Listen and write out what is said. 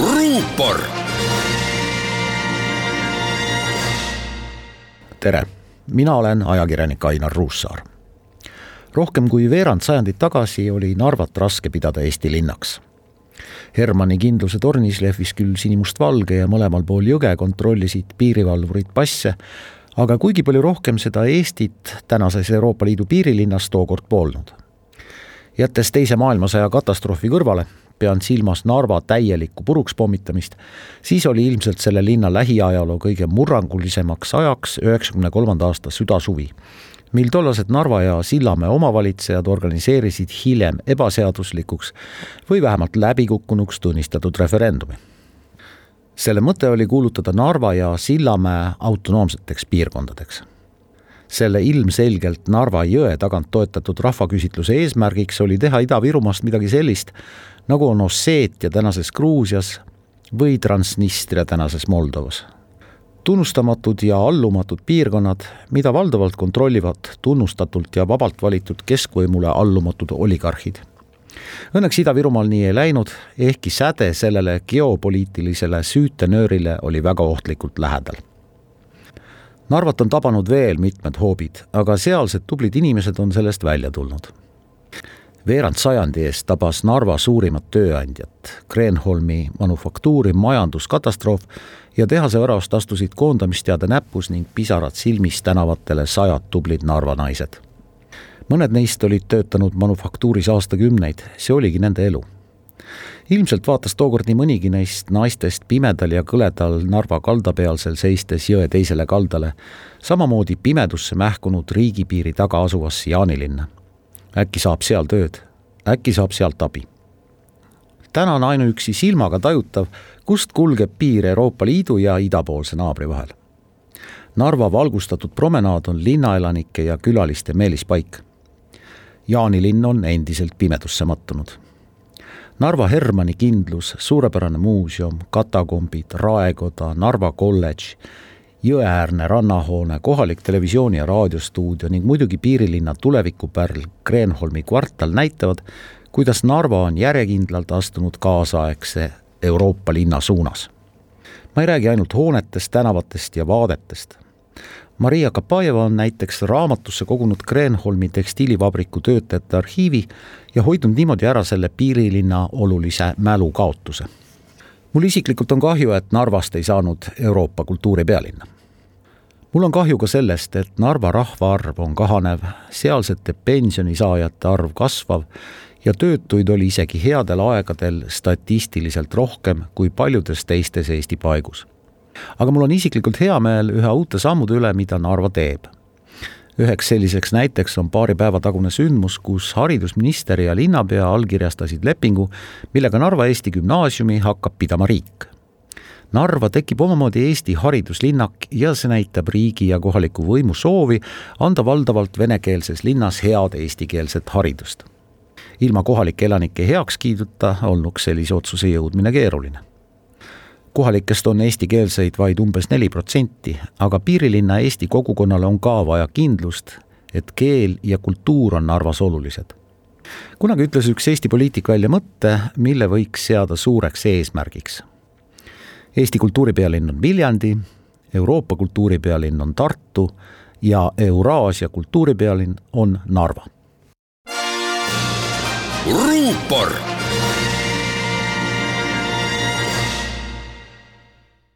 ruupor. tere, mina olen ajakirjanik Ainar Ruussaar. rohkem kui veerand sajandit tagasi oli Narvat raske pidada Eesti linnaks. Hermanni kindluse tornis lehvis küll sinimustvalge ja mõlemal pool jõge kontrollisid piirivalvurid passe, aga kuigi palju rohkem seda Eestit tänases Euroopa Liidu piirilinnas tookord polnud. jättes Teise maailmasõja katastroofi kõrvale pean silmas Narva täielikku puruks pommitamist, siis oli ilmselt selle linna lähiajaloo kõige murrangulisemaks ajaks üheksakümne kolmanda aasta südasuvi, mil tollased Narva ja Sillamäe omavalitsejad organiseerisid hiljem ebaseaduslikuks või vähemalt läbikukkunuks tunnistatud referendumi. selle mõte oli kuulutada Narva ja Sillamäe autonoomseteks piirkondadeks selle ilmselgelt Narva jõe tagant toetatud rahvaküsitluse eesmärgiks oli teha Ida-Virumaast midagi sellist, nagu on Osseetia tänases Gruusias või Transnistria tänases Moldovas. tunnustamatud ja allumatud piirkonnad, mida valdavalt kontrollivad tunnustatult ja vabalt valitud keskvõimule allumatud oligarhid. Õnneks Ida-Virumaal nii ei läinud, ehkki säde sellele geopoliitilisele süütenöörile oli väga ohtlikult lähedal Narvat on tabanud veel mitmed hoobid, aga sealsed tublid inimesed on sellest välja tulnud. veerand sajandi eest tabas Narva suurimat tööandjat, Kreenholmi manufaktuuri majanduskatastroof ja tehase väravast astusid koondamisteade näpus ning pisarad silmis tänavatele sajad tublid Narva naised. mõned neist olid töötanud manufaktuuris aastakümneid, see oligi nende elu ilmselt vaatas tookord nii mõnigi neist naistest pimedal ja kõledal Narva kaldapealsel seistes jõe teisele kaldale, samamoodi pimedusse mähkunud riigipiiri taga asuvasse Jaanilinna. äkki saab seal tööd, äkki saab sealt abi. täna on ainuüksi silmaga tajutav, kust kulgeb piir Euroopa Liidu ja idapoolse naabri vahel. Narva valgustatud promenaad on linnaelanike ja külaliste meelispaik. Jaanilinn on endiselt pimedusse mattunud Narva Hermanni kindlus, suurepärane muuseum, katakombid, raekoda, Narva kolledž, jõeäärne rannahoone, kohalik televisiooni- ja raadiostuudio ning muidugi piirilinna tulevikupärl Kreenholmi kvartal näitavad, kuidas Narva on järjekindlalt astunud kaasaegse Euroopa linna suunas. ma ei räägi ainult hoonetest, tänavatest ja vaadetest Maria Kapajeva on näiteks raamatusse kogunud Kreenholmi tekstiilivabriku töötajate arhiivi ja hoidnud niimoodi ära selle piirilinna olulise mälukaotuse. mul isiklikult on kahju, et Narvast ei saanud Euroopa kultuuripealinna. mul on kahju ka sellest, et Narva rahvaarv on kahanev, sealsete pensionisaajate arv kasvav ja töötuid oli isegi headel aegadel statistiliselt rohkem kui paljudes teistes Eesti paigus aga mul on isiklikult hea meel ühe uute sammude üle, mida Narva teeb. üheks selliseks näiteks on paari päeva tagune sündmus, kus haridusminister ja linnapea allkirjastasid lepingu, millega Narva Eesti Gümnaasiumi hakkab pidama riik. Narva tekib omamoodi Eesti hariduslinnak ja see näitab riigi ja kohaliku võimu soovi anda valdavalt venekeelses linnas head eestikeelset haridust. ilma kohalike elanike heakskiiduta olnuks sellise otsuse jõudmine keeruline kohalikest on eestikeelseid vaid umbes neli protsenti, aga piirilinna Eesti kogukonnale on ka vaja kindlust, et keel ja kultuur on Narvas olulised. kunagi ütles üks Eesti poliitik välja mõtte, mille võiks seada suureks eesmärgiks. Eesti kultuuripealinn on Viljandi, Euroopa kultuuripealinn on Tartu ja Euraasia kultuuripealinn on Narva. ruupor